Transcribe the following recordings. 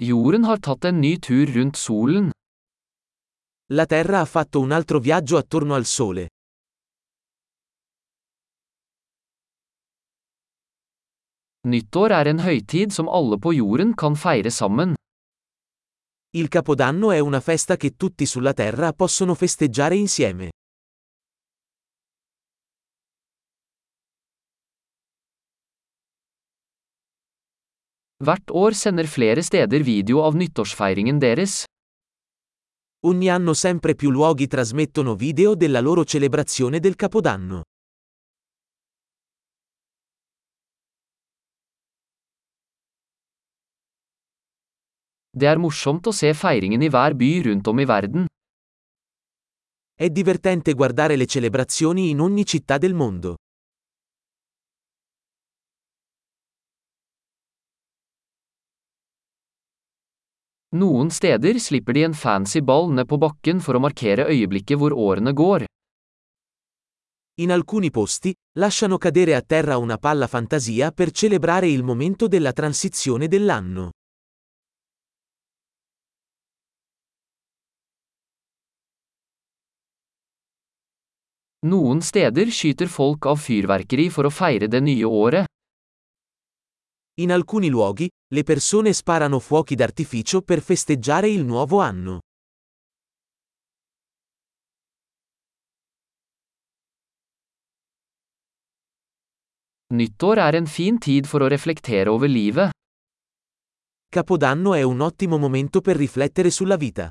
Jorden har tatt en ny tur rundt solen. La Terra ha fatto un altro viaggio attorno al Sole. Nyttår er en høytid som alle på jorden kan feire sammen. Il Capodanno è una festa che tutti sulla Terra possono festeggiare insieme. Hvert år sender flere steder video av nyttårsfeiringen deres. Ogni anno sempre più luoghi trasmettono video della loro celebrazione del Capodanno. Det er morsomt å se feiringen i hver by rundt om i verden. È divertente guardare le celebrazioni in ogni città del mondo. Noen steder slipper de en fancy ball ned på bakken for å markere øyeblikket hvor årene går. In alcuni posti, lasciano cadere a terra una palla fantasia per celebrare il momento della transizione dell'anno. Noen steder skyter folk av fyrverkeri for å feire det nye året. In alcuni luoghi, le persone sparano fuochi d'artificio per festeggiare il nuovo anno. Nyttår er en fin tid for å reflektere over livet. Capodanno è un ottimo momento per riflettere sulla vita.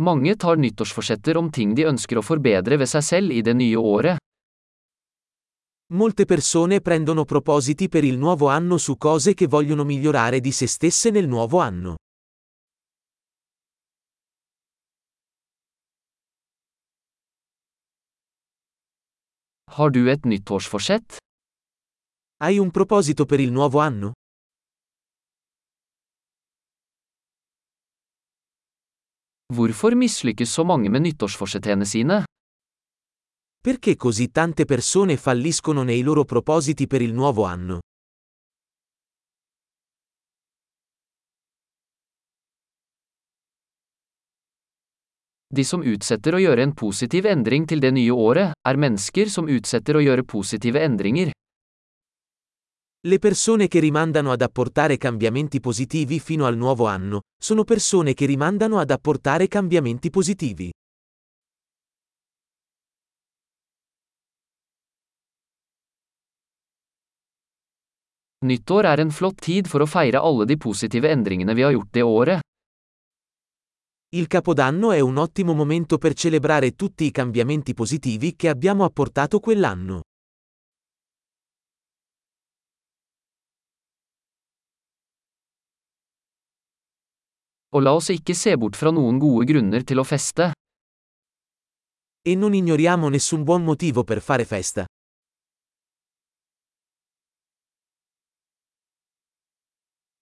Mange tar nyttårsforsetter om ting de ønsker å forbedre ved seg selv i det nye året. Molte persone prendono propositi per il nuovo anno su cose che vogliono migliorare di se stesse nel nuovo anno. Har du et nyttårsforsett? Hai un proposito per il nuovo anno? Hvorfor mislykkes så mange med nyttårsforsettene sine? Perché così tante persone falliscono nei loro propositi per il nuovo anno? De som utsetter å gjøre en positiv endring til det nye året, er mennesker som utsetter å gjøre positive endringer. Le persone che rimandano ad apportare cambiamenti positivi fino al nuovo anno, sono persone che rimandano ad apportare cambiamenti positivi. Nyttår er en flott tid for å feire alle de positive endringene vi har gjort det året. Il Capodanno è un ottimo momento per celebrare tutti i cambiamenti positivi che abbiamo apportato quell'anno. Og la oss ikke se bort fra noen gode grunner til å feste. E non ignoriamo nessun buon motivo per fare festa.